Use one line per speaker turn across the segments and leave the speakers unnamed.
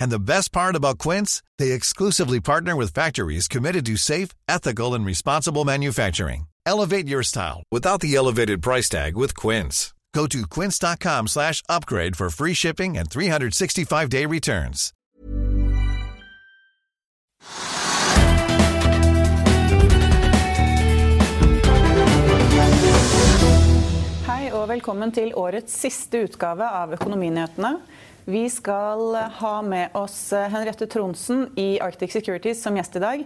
And the best part about Quince, they exclusively partner with factories committed to safe, ethical, and responsible manufacturing. Elevate your style without the elevated price tag with Quince. Go to quince.com slash upgrade for free shipping and 365-day returns.
Hei og velkommen til årets siste utgave av Økonominyhetene. Vi skal ha med oss Henriette Tronsen i Arctic Securities som gjest i dag.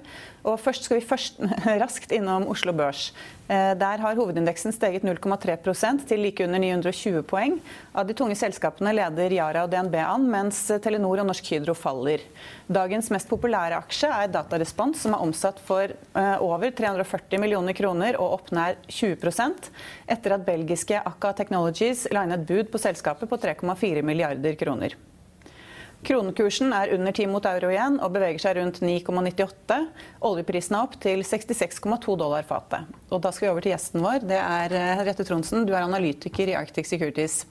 Og først skal vi først raskt innom Oslo Børs. Eh, der har hovedindeksen steget 0,3% til like under 920 poeng. Av de tunge selskapene leder Yara og DNB an, mens Telenor og Norsk Hydro faller. Dagens mest populære aksje er Datarespons, som er omsatt for eh, over 340 millioner kroner og opp nær 20% etter at belgiske Akka Technologies la bud på selskapet på 3,4 milliarder kroner. Kronekursen er under 10 mot euro igjen og beveger seg rundt 9,98. Oljeprisen er opp til 66,2 dollar fatet. Og da skal vi over til gjesten vår. Det er Henriette Rette Tronsen. Du er analytiker i Arctic Securities.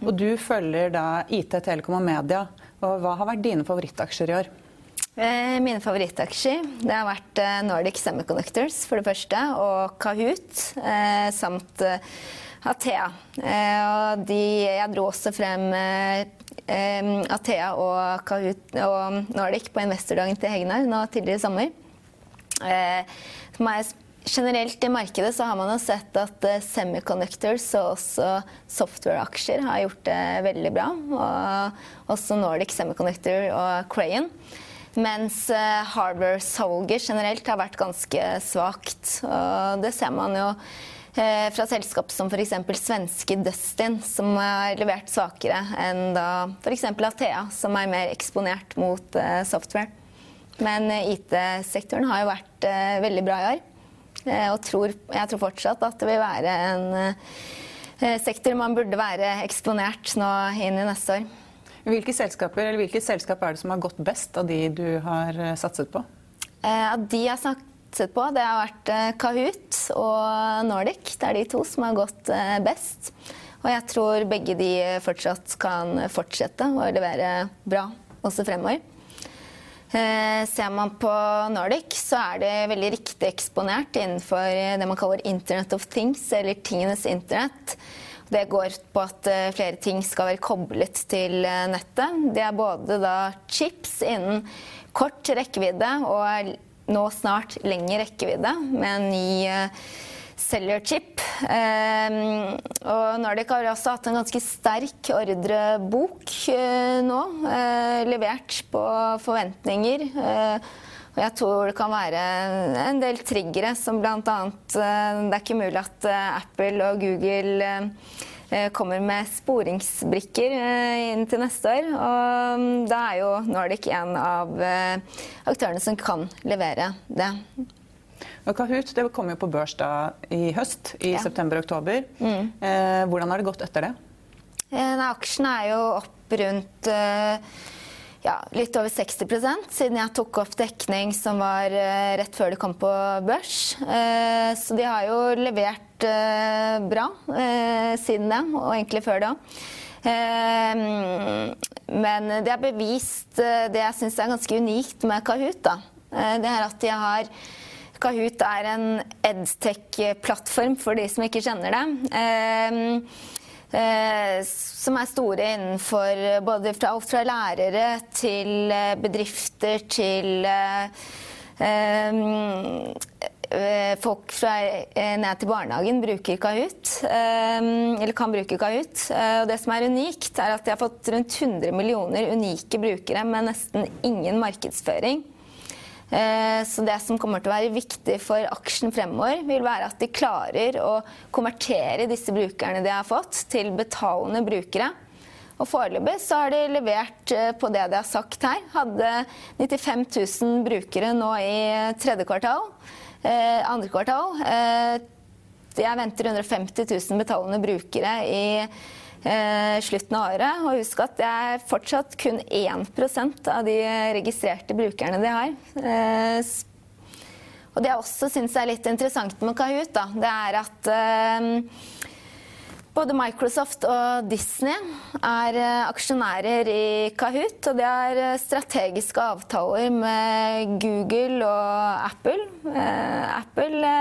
Og du følger da IT, Telekom og media. Og hva har vært dine favorittaksjer i år?
Eh, mine favorittaksjer det har vært eh, Nordic Semiconductors for det første, og Kahoot samt Athea. Og de, jeg dro også frem Athea og, Kahoot, og Nordic på investordagen til Hegnar nå tidligere i sommer. Eh, generelt i markedet så har man jo sett at semiconductors og også software-aksjer har gjort det veldig bra. Og også Nordic Semiconductor og Crayon. Mens uh, hardware-salget generelt har vært ganske svakt. Og det ser man jo Eh, fra selskap som f.eks. svenske Dustin, som har levert svakere enn da f.eks. Athea, som er mer eksponert mot eh, software. Men eh, IT-sektoren har jo vært veldig bra i år. Og tror, jeg tror fortsatt at det vil være en sektor man burde være eksponert nå inn i neste år.
Hvilke selskaper, eller hvilke selskap er det som har gått best av de du har satset på?
Av de jeg satset på, det har vært eh, Kahoot og Nordic. Det er de to som har gått eh, best. Og jeg tror begge de fortsatt kan fortsette å levere bra også fremover. Eh, ser man på Nordic, så er det veldig riktig eksponert innenfor det man kaller Internet of Things, eller tingenes internett. Det går på at flere ting skal være koblet til nettet. Det er både da chips innen kort rekkevidde og nå snart lengre rekkevidde med en ny uh, cellular-chip. Uh, og Nordic har også hatt en ganske sterk ordrebok uh, nå, levert på forventninger. Og jeg tror det kan være en del triggere, som bl.a. Det er ikke mulig at Apple og Google Eh, kommer med sporingsbrikker eh, inn til neste år. Og mm, da er jo Nordic en av eh, aktørene som kan levere det.
Og Kahoot det kom jo på børs da i høst, i ja. september-oktober. Mm. hvordan har det gått etter det?
Eh, aksjen er jo opp rundt ja, litt over 60% siden jeg tok opp dekning som var rett før det kom på børs. så de har jo levert uh, bra siden det, og egentlig før det òg. Men det har bevist det jeg syns er ganske unikt med Kahoot. Da. det er at de har Kahoot er en edtech-plattform for de som ikke kjenner det. Som er store innenfor både fra alt fra lærere til bedrifter til folk fra ned til barnehagen bruker Kahoot, eller kan bruke Kahoot. Og det som er unikt, er at de har fått rundt 100 millioner unike brukere med nesten ingen markedsføring. Så det som kommer til å være viktig for aksjen fremover, vil være at de klarer å konvertere disse brukerne de har fått, til betalende brukere. Og Foreløpig så har de levert på det de har sagt her. Hadde 95 000 brukere nå i tredje kvartal. Eh, andre kvartal. Eh, jeg venter 150 000 betalende brukere i eh, slutten av året. Og husk at det er fortsatt kun 1% av de registrerte brukerne de har. Og det jeg også syns er litt interessant med Kahoot, da, det er at både Microsoft og Disney er eh, aksjonærer i Kahoot. Og de har eh, strategiske avtaler med Google og Apple. Eh, Apple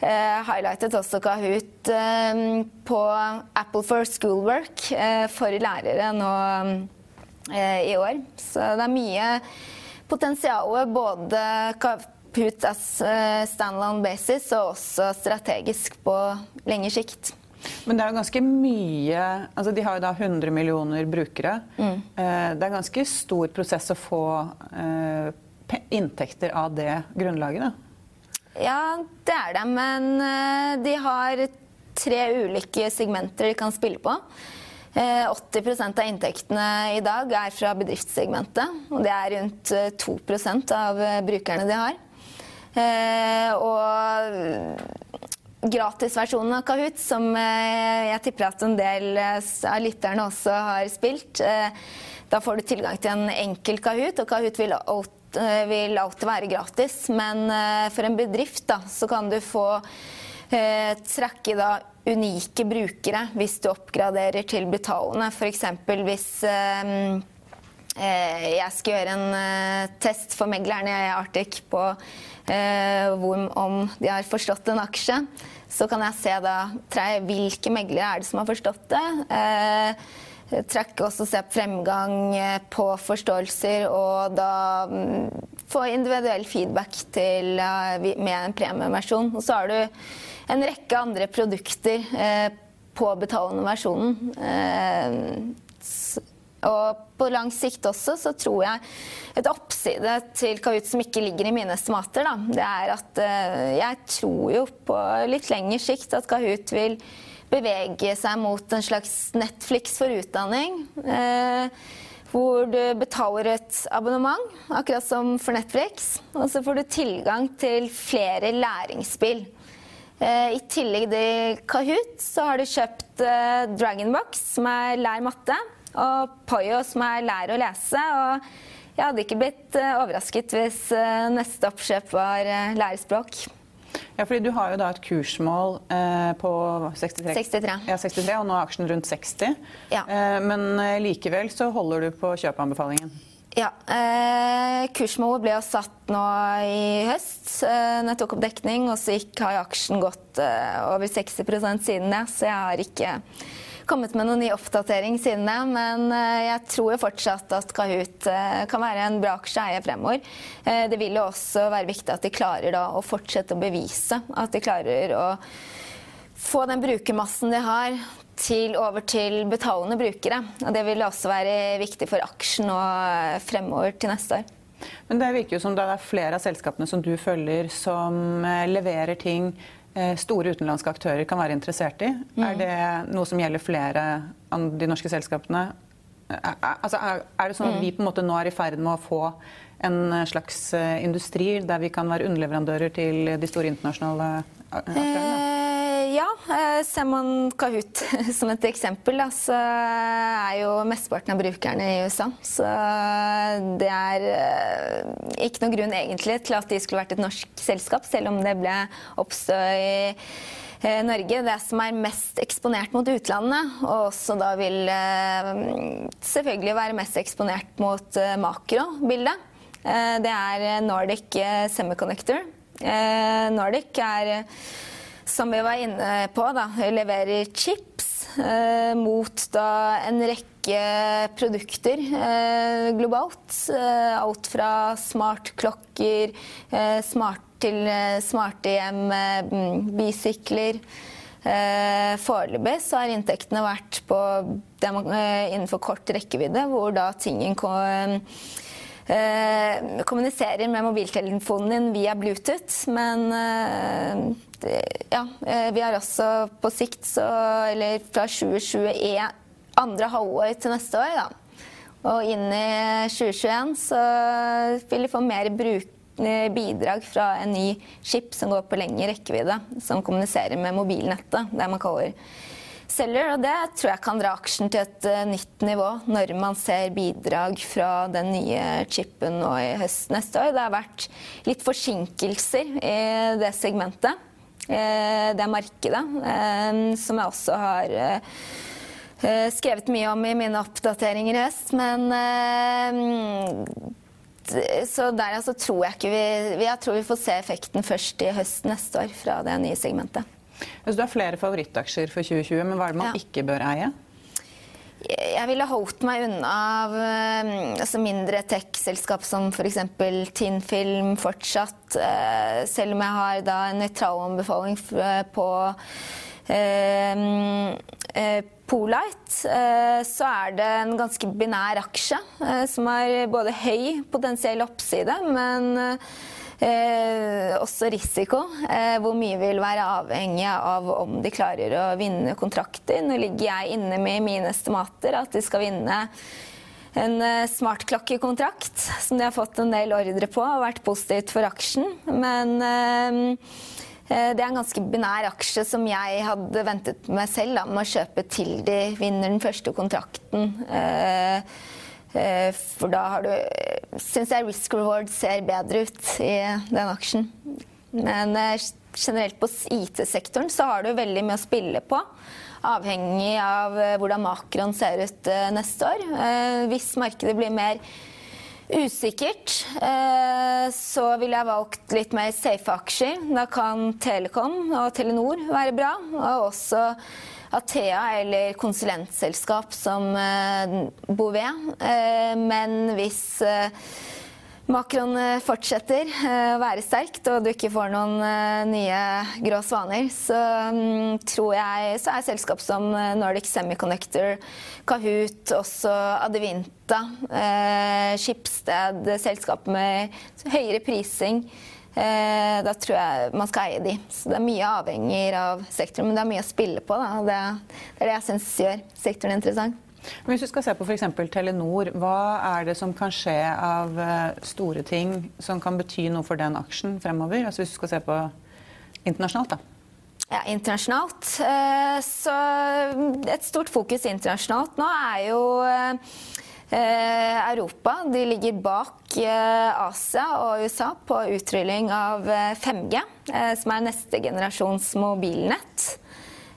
highlightet også Kahoot på Apple for Schoolwork for lærere nå i år. Så det er mye potensial både Kahoot as standalone basis og også strategisk på lengre sikt.
Men det er jo ganske mye altså De har jo da 100 millioner brukere. Mm. Eh, det er ganske stor prosess å få eh, inntekter av det grunnlaget? Da.
Ja, det er det. Men eh, de har tre ulike segmenter de kan spille på. 80% av inntektene i dag er fra bedriftssegmentet. Og det er rundt 2% av brukerne de har. Og gratisversjonen av Kahoot, som eh, jeg tipper at en del eh, av lytterne også har spilt. Eh, da får du tilgang til en enkel Kahoot, og Kahoot vil, vil alltid være gratis. Men for en bedrift da, så kan du få eh, trekke da unike brukere hvis du oppgraderer til betalende. F.eks. hvis eh, jeg skal gjøre en test for meglerne i Arctic på hvor, om de har forstått en aksje. Så kan jeg se da hvilke meglere er det som har forstått det. Eh, trekke også se fremgang eh, på forståelser, og da mm, få individuell feedback til, med en premieversjon. Og så har du en rekke andre produkter eh, på betalende versjonen. Og på lang sikt også så tror jeg et oppside til Kahoot som ikke ligger i mine estimater, da, det er at jeg tror jo på litt lengre sikt at Kahoot vil bevege seg mot en slags Netflix for utdanning. Uh, hvor du betaler et abonnement, akkurat som for Netflix. Og så får du tilgang til flere læringsspill. Uh, I tillegg til Kahoot så har du kjøpt Dragonbox, som er lær matte og Poyo, som er lær å lese. og jeg hadde ikke blitt eh, overrasket hvis eh, neste oppkjøp var eh, lærespråk.
Ja, fordi Du har jo da et kursmål eh, på 63.
63.
Ja, 63, og nå er aksjen rundt 60. Ja. Eh, men likevel så holder du på kjøpeanbefalingen?
Ja. Eh, kursmålet ble jo satt nå i høst. Eh, når jeg tok opp dekning, og så gikk, har aksjen gått over 60 siden det. Så jeg har ikke kommet med noen ny oppdatering siden det. Men eh, jeg tror jo fortsatt at Kahoot eh, kan være en bra aksje å eie fremover. Eh, det vil jo også være viktig at de klarer da, å fortsette å bevise at de klarer å få den brukermassen de har, til, over til betalende brukere. Og det vil også være viktig for aksjen og fremover til neste år.
Men det virker jo som det er flere av selskapene som du følger, som leverer ting store utenlandske aktører kan være interessert i. Mm. Er det noe som gjelder flere av de norske selskapene? Altså, er det sånn at vi mm. på en måte nå er i ferd med å få en slags eh, industri der vi kan være underleverandører til de store internasjonale aktørene?
Ja, eh, ser man Kahoot som et eksempel, da, så er jo mesteparten av brukerne i USA. Så det er eh, ikke noen grunn egentlig til at de skulle vært et norsk selskap, selv om det ble oppstå i eh, Norge. Det som er mest eksponert mot utlandet, og også da vil selvfølgelig være mest eksponert mot makrobildet, det er Nordic Semiconductor. Nordic er som vi var inne på, da, leverer chips mot da en rekke produkter globalt. alt fra smartklokker, smart til smarte hjem, bisykler. Eh, foreløpig så har inntektene vært på, eh, innenfor kort rekkevidde, hvor da tingen eh, kommuniserer med mobiltelefonen din via Bluetooth. Men ja, vi har også på sikt, så, eller fra 2021, andre halvår til neste år, da. Og inn i 2021 så vil vi få mer bruk Eh, bidrag fra en ny chip som går på lengre rekkevidde, som kommuniserer med mobilnettet, det man kaller Seller, og det tror jeg kan dra aksjen til et uh, nytt nivå når man ser bidrag fra den nye chipen nå i høst neste år. Det har vært litt forsinkelser i det segmentet, uh, det markedet, uh, som jeg også har skrevet mye om i mine oppdateringer i høst. Men så der altså tror jeg ikke vi Jeg tror vi får se effekten først i høst neste år fra det nye segmentet.
Så du har flere favorittaksjer for 2020, men hva er det man ja. ikke bør eie?
Jeg ville holdt meg unna av eh, altså mindre tech-selskap som f.eks. Tinnfilm fortsatt. Eh, selv om jeg har da en nøytral anbefaling på eh, eh, Polite, eh, så er det en ganske binær aksje eh, som har både høy potensiell oppside, men Eh, også risiko. Eh, hvor mye vil være avhengig av om de klarer å vinne kontrakter. Nå ligger jeg inne med mine estimater at de skal vinne en smartklokkekontrakt som de har fått en del ordre på og vært positivt for aksjen. Men eh, Eh, det er en ganske binær aksje som jeg hadde ventet meg selv da, med å kjøpe til de vinner den første kontrakten. Eh, eh, for da har du Syns jeg risk reward ser bedre ut i den aksjen. Men generelt på IT-sektoren så har du veldig mye å spille på. Avhengig av hvordan makroen ser ut neste år. Hvis markedet blir mer usikkert, eh, så ville jeg valgt litt mer safe aksjer. Da kan Telekom og Telenor være bra. Og også Athea eller konsulentselskap som eh, Bouvet. Eh, men hvis Macron fortsetter å være sterkt, og du ikke får noen nye grå svaner, så mm, tror jeg så er selskap som Nordic Semiconductor, Kahoot, også Adevinta, Skipsted, selskap med høyere prising. Da tror jeg man skal eie de. Så det er mye avhengig av sektoren, men det er mye å spille på. Da. Det, er det jeg syns gjør sektoren interessant.
Men hvis du skal se på f.eks. Telenor, hva er det som kan skje av eh, store ting som kan bety noe for den aksjen fremover? Altså hvis du skal se på internasjonalt, da.
Ja, internasjonalt. Eh, så et stort fokus internasjonalt nå er jo eh, Europa. De ligger bak Asia og USA på utrulling av 5G, som er neste generasjons mobilnett.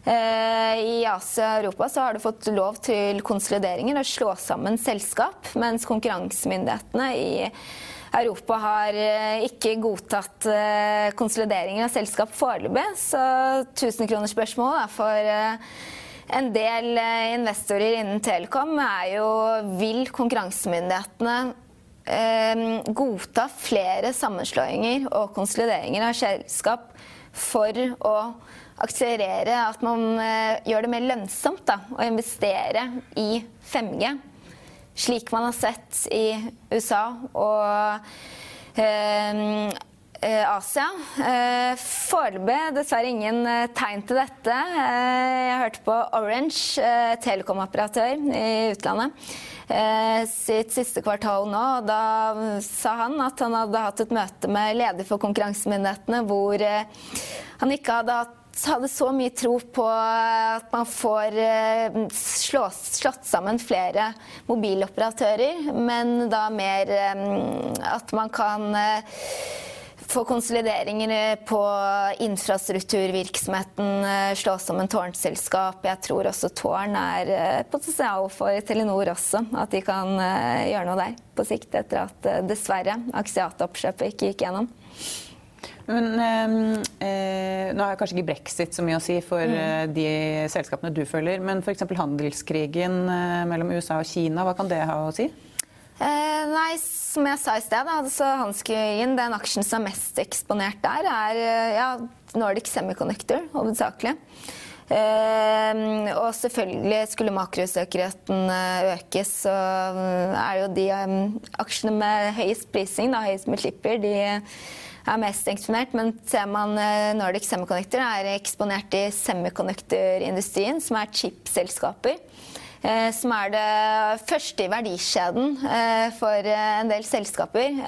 Eh, I Asia og Europa har du fått lov til konsolideringer og slå sammen selskap, mens konkurransemyndighetene i Europa har eh, ikke godtatt eh, konsolideringer av selskap foreløpig. Så tusenkronersspørsmålet for en del investorer innen Telekom er jo vil konkurransemyndighetene godta flere sammenslåinger og konsolideringer av selskap for å akselerere, at man eh, gjør det mer lønnsomt da, å investere i 5G. Slik man har sett i USA og eh, eh Asia. Eh, Foreløpig dessverre ingen eh, tegn til dette. Jeg hørte på Orange, telekomoperatør i utlandet, sitt siste kvartal nå. og Da sa han at han hadde hatt et møte med leder for konkurransemyndighetene hvor han ikke hadde hatt hadde så mye tro på at man får eh, slå, slått sammen flere mobiloperatører, men da mer eh, at man kan eh, få konsolideringer på infrastrukturvirksomheten, slå sammen tårnselskap. Jeg tror også tårn er potensial for Telenor også, at de kan gjøre noe der på sikt, etter at dessverre Axiata-oppkjøpet ikke gikk gjennom.
Men eh, Nå har kanskje ikke brexit så mye å si for mm. Eh, de selskapene du følger, men f.eks. handelskrigen eh, mellom USA og Kina, hva kan det ha å si?
Eh, nei, som jeg sa i sted, altså handelskrigen, den aksjen som er mest eksponert der, er eh, ja, Nordic Semiconductor hovedsakelig. Uh, og selvfølgelig skulle makrosøkerheten økes, så er jo de um, aksjene med høyest prising, da, høyest med klipper, de er mest eksponert. Men ser man Nordic Semiconductor, er eksponert i semikonduktorindustrien, som er chipselskaper. Uh, som er det første i verdikjeden for en del selskaper.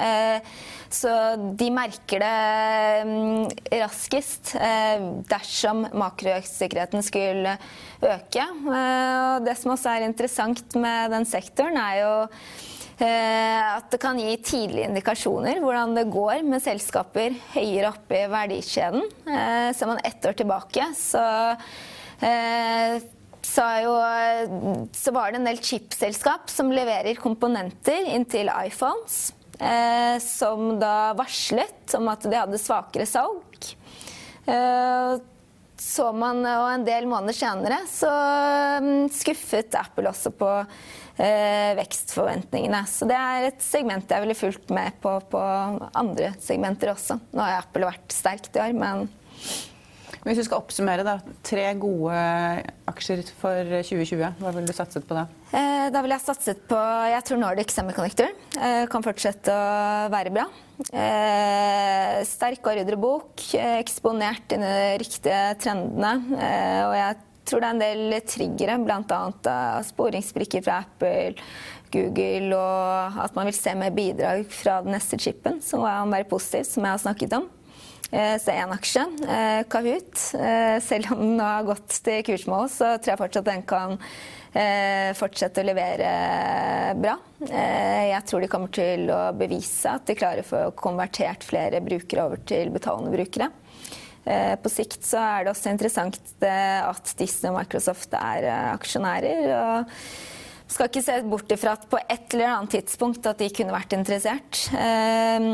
Så de merker det mm, raskest eh, dersom makrosikkerheten skulle øke. Eh, og det som også er interessant med den sektoren, er jo eh, at det kan gi tidlige indikasjoner hvordan det går med selskaper høyere oppe i verdikjeden. Ser man ett år tilbake, så, så, jo, så var det en del chipselskap som leverer komponenter inn til iPhones eh, som da varslet om at de hadde svakere salg. Eh, så man, og en del måneder senere så mm, skuffet Apple også på eh, vekstforventningene. Så det er et segment jeg ville fulgt med på på andre segmenter også. Nå har Apple vært sterkt i år, men
hvis du skal oppsummere, da. Tre gode aksjer for 2020. Hva ville du satset på da?
Eh, da ville jeg satset på Jeg tror Nordic Semiconductor eh, kan fortsette å være bra. Eh, sterk ordrebok, eh, eksponert i de riktige trendene. Eh, og jeg tror det er en del triggere, bl.a. sporingsbrikker fra Apple. Google, og at man vil se mer bidrag fra den neste chipen, som kan være positiv, som jeg har snakket om. Eh, så én aksje, eh, Kahoot. Eh, selv om den har gått til kursmål, så tror jeg fortsatt den kan fortsette å levere bra. Jeg tror de kommer til å bevise at de klarer å få konvertert flere brukere over til betalende brukere. På sikt så er det også interessant at Disney og Microsoft er aksjonærer. og skal ikke se bort ifra at på et eller annet tidspunkt at de kunne vært interessert. Eh,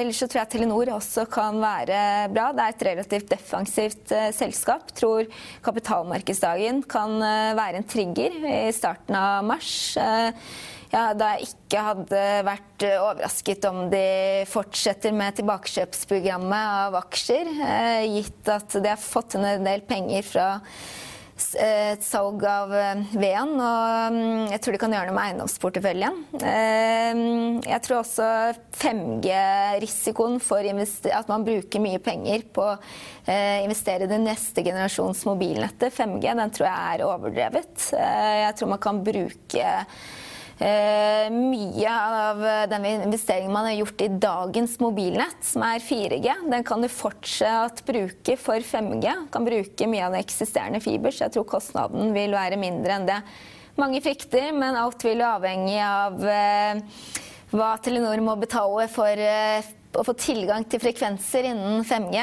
ellers så tror jeg Telenor også kan være bra. Det er et relativt defensivt eh, selskap. Tror kapitalmarkedsdagen kan eh, være en trigger i starten av mars. Eh, ja, da jeg ikke hadde vært overrasket om de fortsetter med tilbakekjøpsprogrammet av aksjer, eh, gitt at de har fått en del penger fra et salg av eh, veden. Og mm, jeg tror de kan gjøre noe med eiendomsporteføljen. Eh, jeg tror også 5G-risikoen for at man bruker mye penger på å eh, investere i det neste generasjons mobilnettet, 5G, den tror jeg er overdrevet. Jeg tror man kan bruke Eh, mye av den investeringen man har gjort i dagens mobilnett, som er 4G, den kan du fortsatt bruke for 5G. Kan bruke mye av den eksisterende fiber, så jeg tror kostnaden vil være mindre enn det. Mange frykter, men alt vil avhenge av eh, hva Telenor må betale for eh, å få tilgang til frekvenser innen 5G.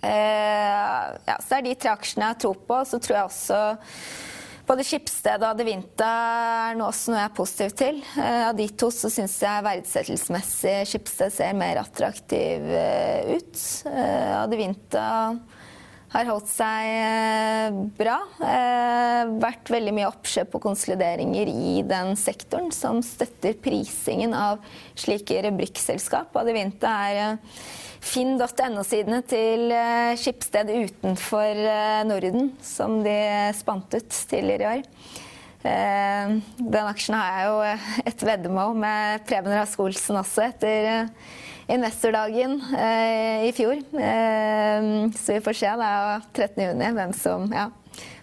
ja, så er de tre aksjene jeg tror på. Så tror jeg også både Skipsted og Adevinta er nå også noe jeg er positiv til. Eh, av de to så syns jeg verdsettelsesmessig Skipsted ser mer attraktiv ut. ut. De Adevinta har holdt seg bra. Vært veldig mye oppkjøp og konsolideringer i den sektoren som støtter prisingen av slike rubrikkselskap. Adevinta er finn.no-sidene til eh, Skipsted utenfor eh, Norden, som de spant ut tidligere i år. Eh, den aksjen har jeg jo et veddemål med Preben Rask Olsen også, etter investordagen i fjor. Så vi får se da 13.6 hvem som ja,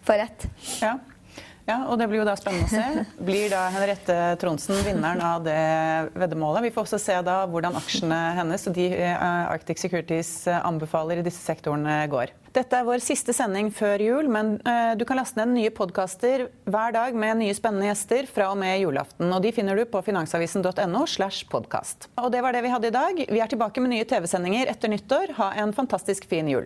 får rett.
Ja. Ja, og Det blir jo da spennende å se. Blir da Henriette Tronsen vinneren av det veddemålet? Vi får også se da hvordan aksjene hennes og de eh, Arctic Securities eh, anbefaler i disse sektorene går. Dette er vår siste sending før jul, men uh, du kan laste ned nye podkaster hver dag med nye spennende gjester fra og med julaften. og De finner du på finansavisen.no. slash podcast. Og Det var det vi hadde i dag. Vi er tilbake med nye TV-sendinger etter nyttår. Ha en fantastisk fin jul.